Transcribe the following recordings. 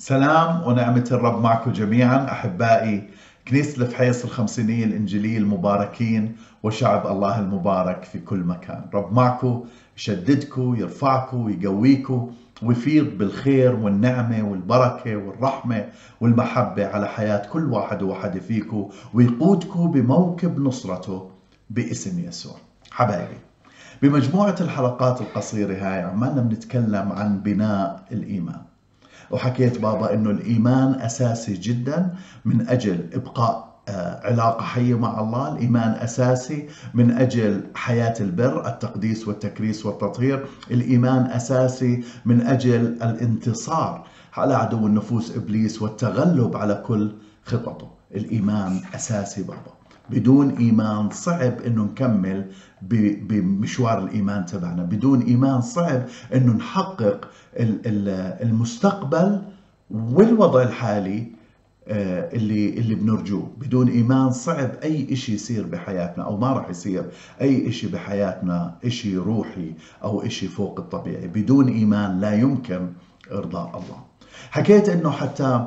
سلام ونعمة الرب معكم جميعا أحبائي كنيسة الفحيص الخمسينية الإنجيلية المباركين وشعب الله المبارك في كل مكان. رب معكم يشددكم يرفعكم ويقويكم ويفيض بالخير والنعمة والبركة والرحمة والمحبة على حياة كل واحد وواحدة فيكم ويقودكم بموكب نصرته باسم يسوع. حبايبي بمجموعة الحلقات القصيرة هاي عمالنا بنتكلم عن بناء الإيمان. وحكيت بابا إنه الإيمان أساسي جدا من أجل إبقاء آه، علاقة حية مع الله، الإيمان أساسي من أجل حياة البر، التقديس والتكريس والتطهير، الإيمان أساسي من أجل الانتصار على عدو النفوس إبليس والتغلب على كل خططه، الإيمان أساسي بابا. بدون إيمان صعب إنه نكمل بمشوار الإيمان تبعنا. بدون إيمان صعب إنه نحقق المستقبل والوضع الحالي آه، اللي اللي بنرجوه. بدون إيمان صعب أي شيء يصير بحياتنا أو ما راح يصير. أي شيء بحياتنا شيء روحي أو شيء فوق الطبيعي. بدون إيمان لا يمكن إرضاء الله. حكيت إنه حتى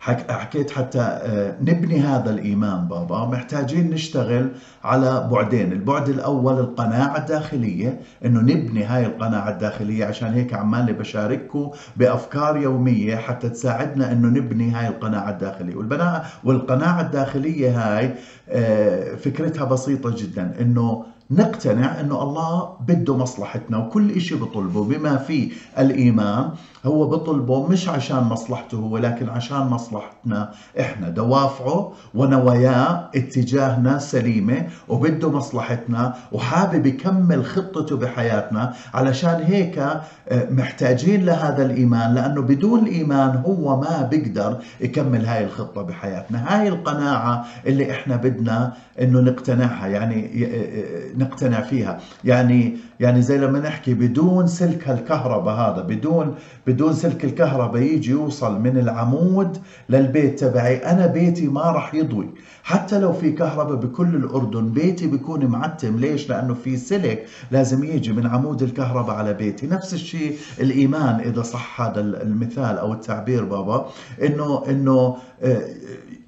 حكيت حتى آه، نبني هذا الإيمان بابا محتاجين نشتغل على بعدين. البعد الأول القناعة الداخلية أنه نبني هاي القناعة الداخلية عشان هيك عمالي بشارككم بأفكار يومية حتى تساعدنا أنه نبني هاي القناعة الداخلية. والبناء والقناعة الداخلية هاي آه، فكرتها بسيطة جدا أنه نقتنع أنه الله بده مصلحتنا وكل إشي بطلبه. بما فيه الإيمان هو بطلبه مش عشان مصلحته هو لكن عشان مصلحتنا إحنا. دوافعه ونواياه اتجاهنا سليمة وبده مصلحتنا وحابب يكمل خطته بحياتنا. علشان هيك آه، محتاجين لهذا الإيمان لأنه بدون الإيمان هو ما بيقدر يكمل هاي الخطة بحياتنا. هاي القناعة اللي إحنا بدنا إنه نقتنعها. يعني آه، آه، نقتنع فيها. يعني يعني زي لما نحكي بدون سلك الكهرباء هذا بدون بدون سلك الكهرباء يجي يوصل من العمود للبيت تبعي. أنا بيتي ما راح يضوي. حتى لو في كهرباء بكل الأردن بيتي بيكون معتم. ليش؟ لأنه في سلك لازم يجي من عمود الكهرباء على بيتي. نفس الشيء الإيمان إذا صح هذا المثال أو التعبير بابا إنه إنه آه،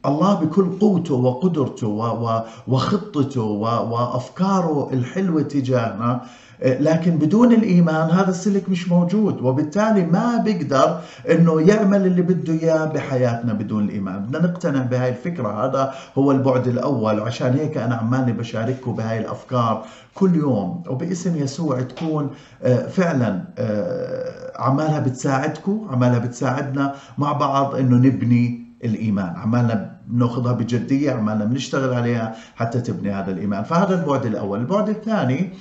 الله بكل قوته وقدرته وخطته وأفكاره الحلوة تجاهنا. لكن بدون الإيمان هذا السلك مش موجود وبالتالي ما بيقدر إنه يعمل اللي بده إياه بحياتنا بدون الإيمان. بدنا نقتنع بهاي الفكرة. هذا هو البعد الأول وعشان هيك أنا عمالي بشارككم بهاي الأفكار كل يوم. وباسم يسوع تكون آه، فعلا آه، عمالها بتساعدكم عمالها بتساعدنا مع بعض إنه نبني الإيمان. عمالنا بناخذها بجدية عمالنا بنشتغل عليها حتى تبني هذا الإيمان. فهذا البعد الأول. البعد الثاني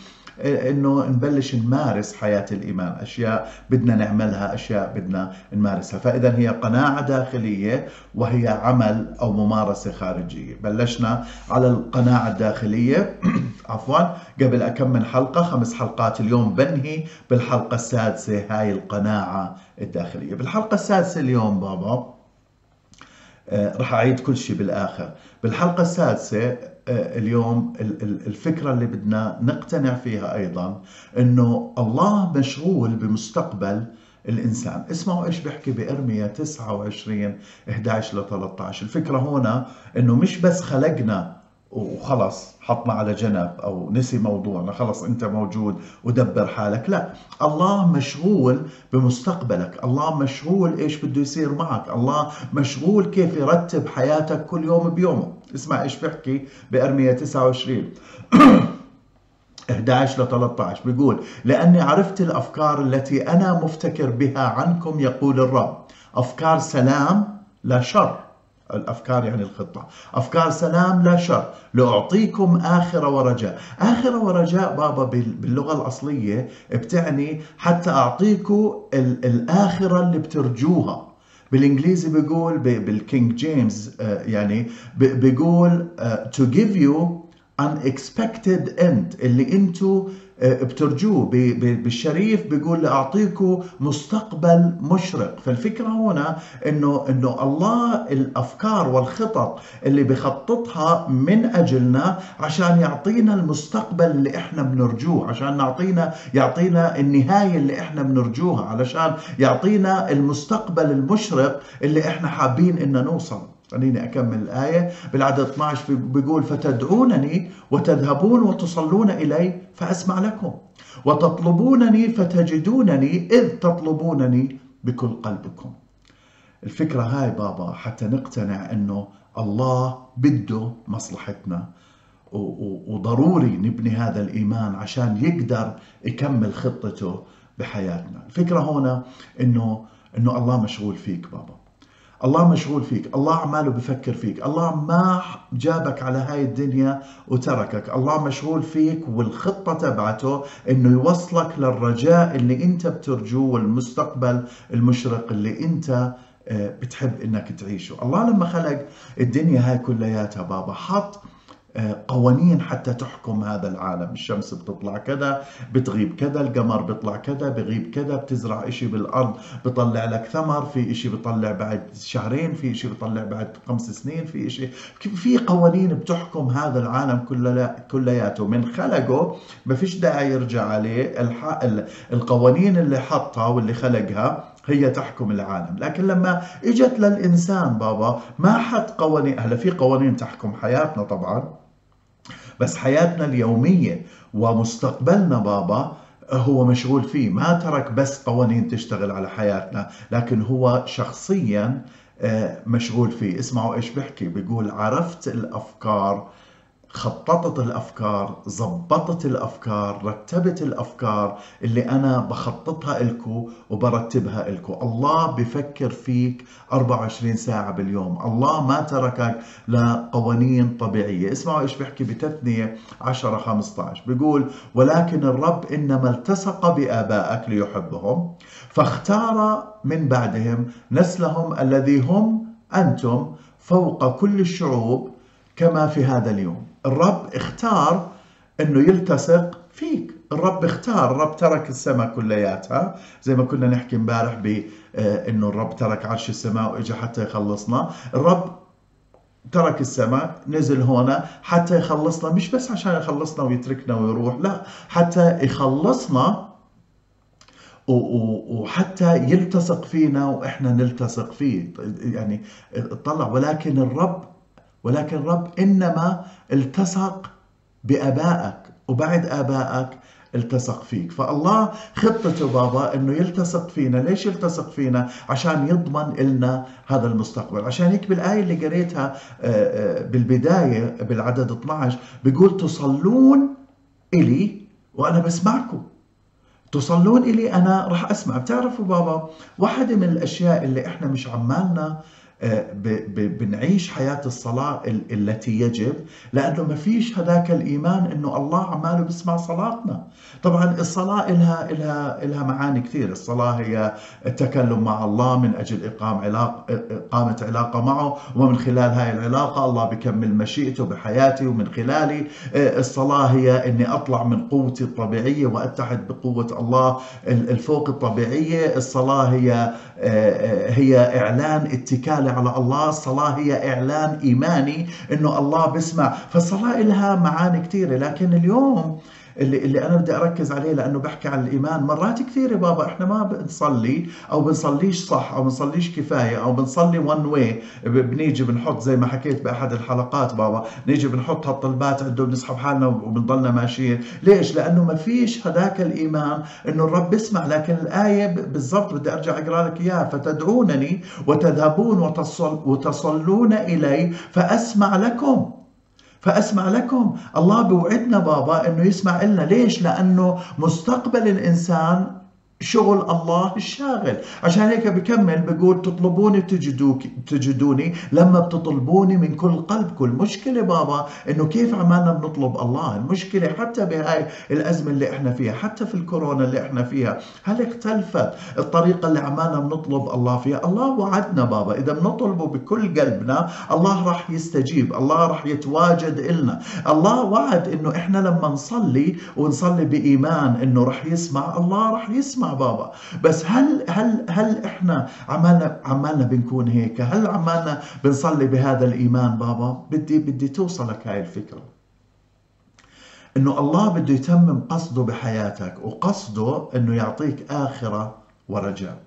إنه نبلش نمارس حياة الإيمان، أشياء بدنا نعملها، أشياء بدنا نمارسها، فإذا هي قناعة داخلية وهي عمل أو ممارسة خارجية، بلشنا على القناعة الداخلية. عفوا قبل اكمل حلقة خمس حلقات اليوم بنهي بالحلقة السادسة هاي القناعة الداخلية، بالحلقة السادسة اليوم بابا راح أعيد كل شيء بالآخر. بالحلقة السادسة آه، اليوم الفكرة اللي بدنا نقتنع فيها أيضا إنه الله مشغول بمستقبل الإنسان. اسمعوا إيش بيحكي بارميا 29 11 ل 13 الفكرة هنا إنه مش بس خلقنا وخلص حطنا على جنب أو نسي موضوعنا خلص أنت موجود ودبر حالك لا. الله مشغول بمستقبلك الله مشغول إيش بده يصير معك الله مشغول كيف يرتب حياتك كل يوم بيومه. اسمع إيش بحكي بارميا 29 11 ل 13 بيقول لأني عرفت الأفكار التي أنا مفتكر بها عنكم يقول الرب. أفكار سلام لا شر. الأفكار يعني الخطة. أفكار سلام لا شر. لأعطيكم آخرة ورجاء. آخرة ورجاء بابا باللغة الأصلية بتعني حتى أعطيكم الآخرة اللي بترجوها. بالإنجليزي بيقول بالكينج جيمس آه، يعني بيقول آه، to give you unexpected end اللي انتو بترجوه بالشريف بيقول لاعطيكم مستقبل مشرق. فالفكرة هنا إنه إنه الله الأفكار والخطط اللي بخططها من أجلنا عشان يعطينا المستقبل اللي إحنا بنرجوه عشان نعطينا يعطينا النهاية اللي إحنا بنرجوها علشان يعطينا المستقبل المشرق اللي إحنا حابين ان نوصل. خليني أكمل الآية. بالعدد 12 بيقول فتدعونني وتذهبون وتصلون إلي فأسمع لكم. وتطلبونني فتجدونني إذ تطلبونني بكل قلبكم. الفكرة هاي بابا حتى نقتنع أنه الله بده مصلحتنا. وضروري نبني هذا الإيمان عشان يقدر يكمل خطته بحياتنا. الفكرة هنا أنه أنه الله مشغول فيك بابا. الله مشغول فيك الله عماله بفكر فيك الله ما جابك على هاي الدنيا وتركك الله مشغول فيك والخطة تبعته إنه يوصلك للرجاء اللي أنت بترجوه والمستقبل المشرق اللي أنت آه، بتحب إنك تعيشه. الله لما خلق الدنيا هاي كلياتها بابا حط قوانين حتى تحكم هذا العالم. الشمس بتطلع كذا بتغيب كذا القمر بيطلع كذا بغيب كذا بتزرع إشي بالأرض بطلع لك ثمر في إشي بيطلع بعد شهرين في إشي بيطلع بعد خمس سنين في إشي. في قوانين بتحكم هذا العالم كلياته. من خلقه ما فيش داعي يرجع عليه. القوانين اللي حطها واللي خلقها هي تحكم العالم. لكن لما إجت للإنسان بابا ما حط قوانين هلا في قوانين تحكم حياتنا طبعا. بس حياتنا اليومية ومستقبلنا بابا هو مشغول فيه. ما ترك بس قوانين تشتغل على حياتنا لكن هو شخصيا آه، مشغول فيه. اسمعوا إيش بحكي بيقول عرفت الأفكار خططت الأفكار زبطت الأفكار رتبت الأفكار اللي أنا بخططها لكم وبرتبها لكم الله بفكر فيك 24 ساعة باليوم. الله ما تركك لقوانين طبيعية. اسمعوا إيش بيحكي بتثنية 10 15 بيقول ولكن الرب إنما التصق بآبائك ليحبهم فاختار من بعدهم نسلهم الذي هم أنتم فوق كل الشعوب كما في هذا اليوم. الرب اختار إنه يلتصق فيك. الرب اختار. الرب ترك السماء كلياتها. زي ما كنا نحكي امبارح ب آه، الرب ترك عرش السماء واجى حتى يخلصنا. الرب ترك السماء نزل هنا حتى يخلصنا. مش بس عشان يخلصنا ويتركنا ويروح لا حتى يخلصنا وحتى يلتصق فينا وإحنا نلتصق فيه. يعني طلع ولكن الرب ولكن الرب إنما التصق بآبائك وبعد آبائك التصق فيك. فالله خطته بابا إنه يلتصق فينا. ليش يلتصق فينا؟ عشان يضمن لنا هذا المستقبل. عشان هيك بالآية اللي قريتها آه، آه، بالبداية بالعدد 12 بيقول تصلون إلي وأنا بسمعكم. تصلون إلي أنا راح أسمع. بتعرفوا بابا واحدة من الأشياء اللي إحنا مش عمالنا بنعيش حياة الصلاة التي يجب لأنه ما فيش هذاك الإيمان أنه الله عماله بيسمع صلاتنا. طبعا الصلاة إلها, إلها, إلها معاني كثير. الصلاة هي التكلم مع الله من أجل إقام علاقة إقامة علاقة معه ومن خلال هاي العلاقة الله بكمل مشيئته بحياتي ومن خلالي. الصلاة هي أني أطلع من قوتي الطبيعية وأتحد بقوة الله الفوق الطبيعية. الصلاة هي هي إعلان اتكال على الله الصلاة هي إعلان إيماني أنه الله بسمع فالصلاة لها معاني كثيرة لكن اليوم اللي, اللي أنا بدي أركز عليه لأنه بحكي عن الإيمان. مرات كثيرة بابا إحنا ما بنصلي أو بنصليش صح أو بنصليش كفاية أو بنصلي ون واي بنيجي بنحط زي ما حكيت بأحد الحلقات بابا نيجي بنحط هالطلبات عنده بنسحب حالنا وبنضلنا ماشيين. ليش؟ لأنه ما فيش هذاك الإيمان إنه الرب بيسمع لكن الآية بالضبط بدي أرجع أقرأ لك إياها. فتدعونني وتذهبون وتصل وتصلون إلي فأسمع لكم. فأسمع لكم الله بوعدنا بابا أنه يسمع لنا ليش؟ لأنه مستقبل الإنسان شغل الله الشاغل. عشان هيك بكمل بقول تطلبوني تجدوك تجدوني. لما بتطلبوني من كل قلبكم المشكلة بابا إنه كيف عمالنا بنطلب الله؟ المشكلة حتى بهاي الأزمة اللي إحنا فيها حتى في الكورونا اللي إحنا فيها هل اختلفت الطريقة اللي عمالنا بنطلب الله فيها؟ الله وعدنا بابا. إذا بنطلبه بكل قلبنا الله راح يستجيب الله راح يتواجد إلنا. الله وعد إنه إحنا لما نصلي ونصلي بإيمان إنه راح يسمع الله راح يسمع. بابا. بس هل هل هل إحنا عمالنا عمالنا بنكون هيك؟ هل عمالنا بنصلي بهذا الإيمان بابا؟ بدي بدي توصلك هاي الفكرة. إنه الله بده يتمم قصده بحياتك وقصده إنه يعطيك آخرة ورجاء.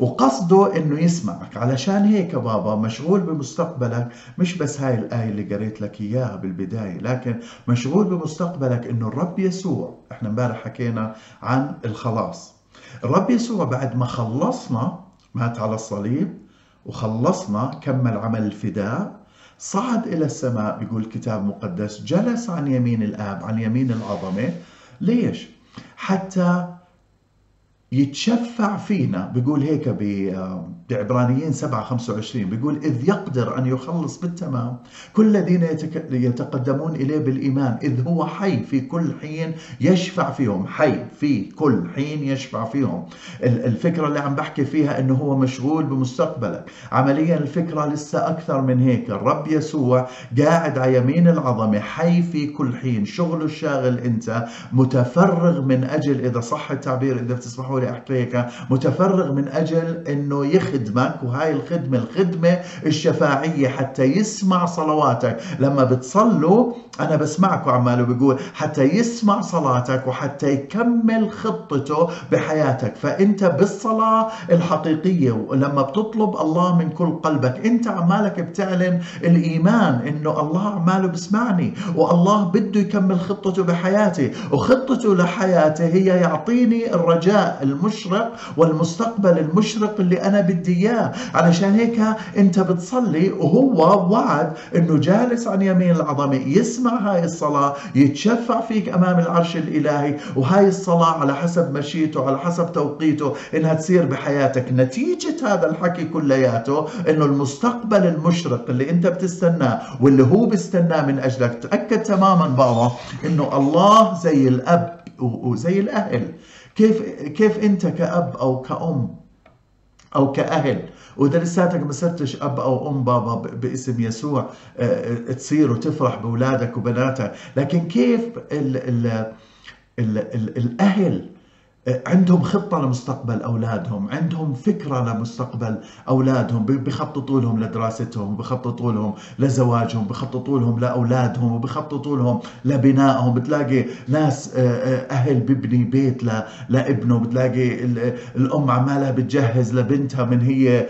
وقصده إنه يسمعك. علشان هيك بابا مشغول بمستقبلك. مش بس هاي الآية اللي قريت لك إياها بالبداية لكن مشغول بمستقبلك إنه الرب يسوع إحنا امبارح حكينا عن الخلاص. الرب يسوع بعد ما خلصنا مات على الصليب وخلصنا كمل عمل الفداء صعد إلى السماء بيقول الكتاب المقدس جلس عن يمين الآب عن يمين العظمة ليش؟ حتى يتشفع فينا. بيقول هيك بعبرانيين 7 25 بيقول إذ يقدر أن يخلص بالتمام. كل الذين يتقدمون إليه بالإيمان إذ هو حي في كل حين يشفع فيهم. حي في كل حين يشفع فيهم. الفكرة اللي عم بحكي فيها أنه هو مشغول بمستقبلك. عمليا الفكرة لسه أكثر من هيك. الرب يسوع قاعد على يمين العظمة حي في كل حين. شغله الشاغل أنت متفرغ من أجل إذا صح التعبير إذا بتسمحوا أحكي هيك متفرغ من أجل أنه يخدمك وهاي الخدمة الخدمة الشفاعية حتى يسمع صلواتك. لما بتصلوا أنا بسمعكم عماله بيقول حتى يسمع صلاتك وحتى يكمل خطته بحياتك. فأنت بالصلاة الحقيقية ولما بتطلب الله من كل قلبك أنت عمالك بتعلن الإيمان إنه الله عماله بسمعني والله بده يكمل خطته بحياتي وخطته لحياتي هي يعطيني الرجاء المشرق والمستقبل المشرق اللي أنا بدي إياه. علشان هيك أنت بتصلي وهو وعد إنه جالس عن يمين العظمة يسمع هاي الصلاة يتشفع فيك أمام العرش الإلهي وهاي الصلاة على حسب مشيته على حسب توقيته إنها تصير بحياتك. نتيجة هذا الحكي كلياته إنه المستقبل المشرق اللي أنت بتستناه واللي هو بيستناه من أجلك تأكد تماما بابا إنه الله زي الأب وزي الأهل. كيف كيف أنت كأب أو كأم أو كأهل؟ وإذا لساتك ما صرتش أب أو أم بابا باسم يسوع تصير وتفرح بأولادك وبناتك. لكن كيف ال ال ال ال الأهل عندهم خطة لمستقبل أولادهم عندهم فكرة لمستقبل أولادهم بيخططوا لهم لدراستهم بيخططوا لهم لزواجهم بيخططوا لهم لأولادهم وبيخططوا لهم لبنائهم. بتلاقي ناس أهل ببني بيت لابنه. بتلاقي الأم عمالها بتجهز لبنتها من هي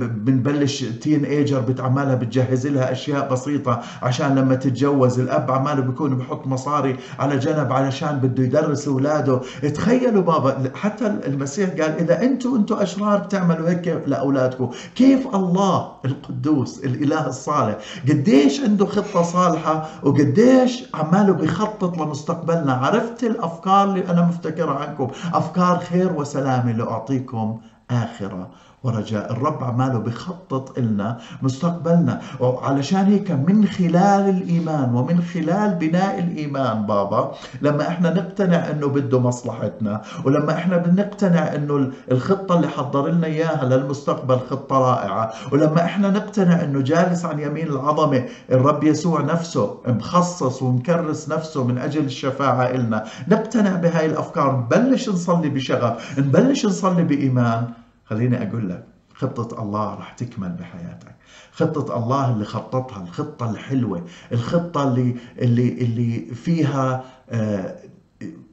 بنبلش تين ايجر بتعمالها بتجهز لها أشياء بسيطة عشان لما تتجوز الأب عماله بيكون بحط مصاري على جنب علشان بده يدرس أولاده. تخيلوا بابا حتى المسيح قال إذا أنتم أنتم أشرار بتعملوا هيك لأولادكم. كيف الله القدوس الإله الصالح؟ قديش عنده خطة صالحة وقديش عماله بيخطط لمستقبلنا. عرفت الأفكار اللي أنا مفتكرها عنكم. أفكار خير وسلامة لأعطيكم آخرة. ورجاء. الرب عماله بخطط لنا مستقبلنا. وعلشان هيك من خلال الإيمان ومن خلال بناء الإيمان بابا لما إحنا نقتنع إنه بده مصلحتنا ولما إحنا بنقتنع إنه الخطة اللي حضر لنا إياها للمستقبل خطة رائعة ولما إحنا نقتنع إنه جالس عن يمين العظمة الرب يسوع نفسه مخصص ومكرس نفسه من أجل الشفاعة لنا نقتنع بهاي الأفكار. نبلش نصلي بشغف نبلش نصلي بإيمان. خليني أقول لك خطة الله رح تكمل بحياتك. خطة الله اللي خططها الخطة الحلوة الخطة اللي اللي اللي فيها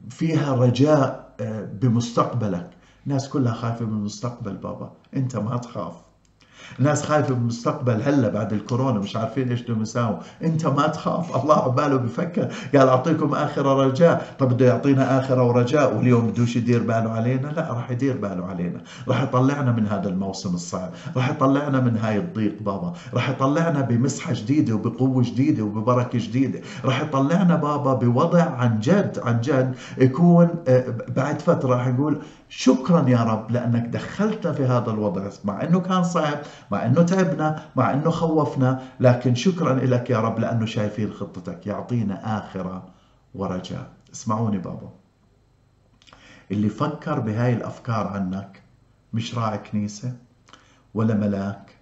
فيها رجاء بمستقبلك. الناس كلها خايفة من المستقبل بابا أنت ما تخاف. الناس خايفة من المستقبل هلا بعد الكورونا مش عارفين إيش بدهم يساووا. أنت ما تخاف الله عباله بفكر. قال أعطيكم اخرة رجاء. طب بده يعطينا اخرة ورجاء واليوم بدوش يدير باله علينا؟ لا راح يدير باله علينا. راح يطلعنا من هذا الموسم الصعب. راح يطلعنا من هاي الضيق بابا. راح يطلعنا بمسحة جديدة وبقوة جديدة وببركة جديدة. راح يطلعنا بابا بوضع عن جد عن جد يكون بعد فترة راح نقول شكرا يا رب لأنك دخلتنا في هذا الوضع مع أنه كان صعب مع أنه تعبنا مع أنه خوفنا لكن شكرا لك يا رب لأنه شايفين خطتك يعطينا آخرة ورجاء. اسمعوني بابا. اللي فكر بهاي الأفكار عنك مش راعي كنيسة ولا ملاك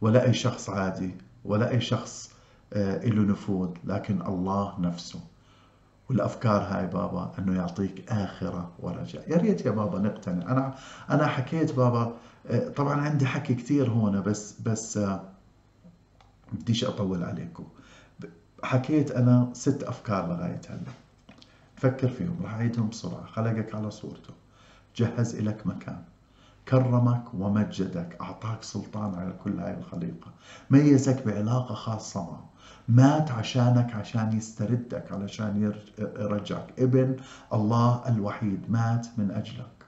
ولا أي شخص عادي ولا أي شخص آه، له نفوذ لكن الله نفسه. والأفكار هاي بابا إنه يعطيك آخرة ورجاء يا ريت يا بابا نقتنع. أنا أنا حكيت بابا آه، طبعا عندي حكي كثير هون بس بس آه، بديش أطول عليكم. حكيت أنا ست أفكار لغاية هلا. فكر فيهم راح أعيدهم بسرعة. خلقك على صورته. جهز لك مكان. كرمك ومجدك. أعطاك سلطان على كل هاي الخليقة. ميزك بعلاقة خاصة معه. مات عشانك عشان يستردك علشان يرجعك. ابن الله الوحيد مات من أجلك.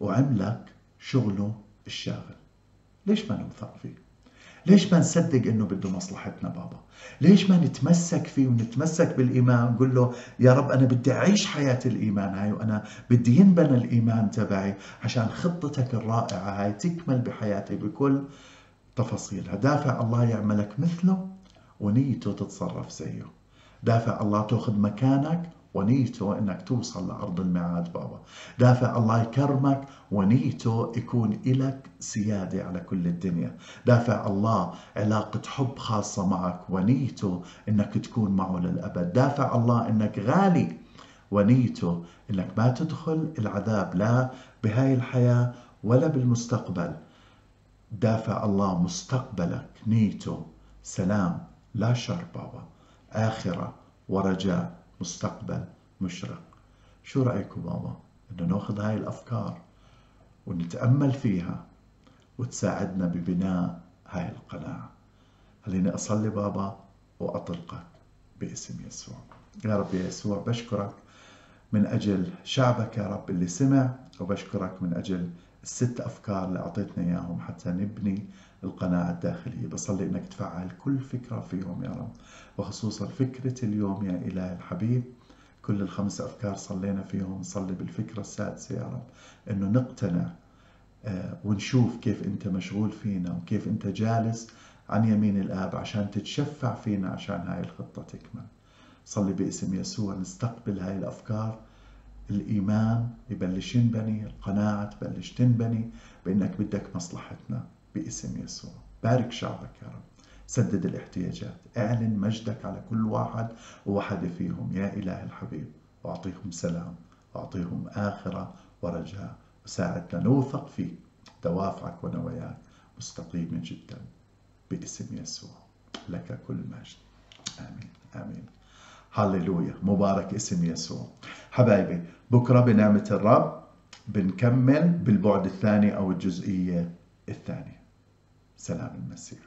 وعملك شغله الشاغل. ليش ما نوثق فيه ليش ما نصدق إنه بده مصلحتنا بابا؟ ليش ما نتمسك فيه ونتمسك بالإيمان؟ نقول له يا رب أنا بدي أعيش حياة الإيمان هاي وأنا بدي ينبنى الإيمان تبعي عشان خطتك الرائعة هاي تكمل بحياتي بكل تفاصيلها. دافع الله يعملك مثله ونيته تتصرف زيه. دافع الله تأخذ مكانك ونيته إنك توصل لأرض الميعاد بابا. دافع الله يكرمك ونيته يكون إلك سيادة على كل الدنيا. دافع الله علاقة حب خاصة معك ونيته إنك تكون معه للأبد. دافع الله إنك غالي ونيته إنك ما تدخل العذاب لا بهاي الحياة ولا بالمستقبل. دافع الله مستقبلك نيته سلام لا شر بابا. آخرة ورجاء. مستقبل مشرق. شو رأيكم بابا؟ إنه ناخذ هاي الأفكار ونتأمل فيها وتساعدنا ببناء هاي القناعة. خليني أصلي بابا وأطلقك باسم يسوع. يا رب يا يسوع بشكرك من أجل شعبك يا رب اللي سمع وبشكرك من أجل الست أفكار اللي أعطيتنا إياهم حتى نبني القناعة الداخلية. بصلي إنك تفعل كل فكرة فيهم يا رب وخصوصا فكرة اليوم يا إله الحبيب. كل الخمس أفكار صلينا فيهم نصلي بالفكرة السادسة يا رب إنه نقتنع آه، ونشوف كيف أنت مشغول فينا وكيف أنت جالس عن يمين الآب عشان تتشفع فينا عشان هاي الخطة تكمل. صلي باسم يسوع نستقبل هاي الأفكار الإيمان يبلش ينبني القناعة تبلش تنبني بأنك بدك مصلحتنا باسم يسوع. بارك شعبك يا رب. سدد الاحتياجات. اعلن مجدك على كل واحد وواحدة فيهم. يا إله الحبيب واعطيهم سلام واعطيهم آخرة ورجاء. وساعدنا نوثق فيك دوافعك ونواياك مستقيمة جدا باسم يسوع. لك كل مجد. آمين. آمين. هللويا. مبارك اسم يسوع. حبايبي بكرة بنعمة الرب بنكمل بالبعد الثاني أو الجزئية الثانية. سلام المسيح.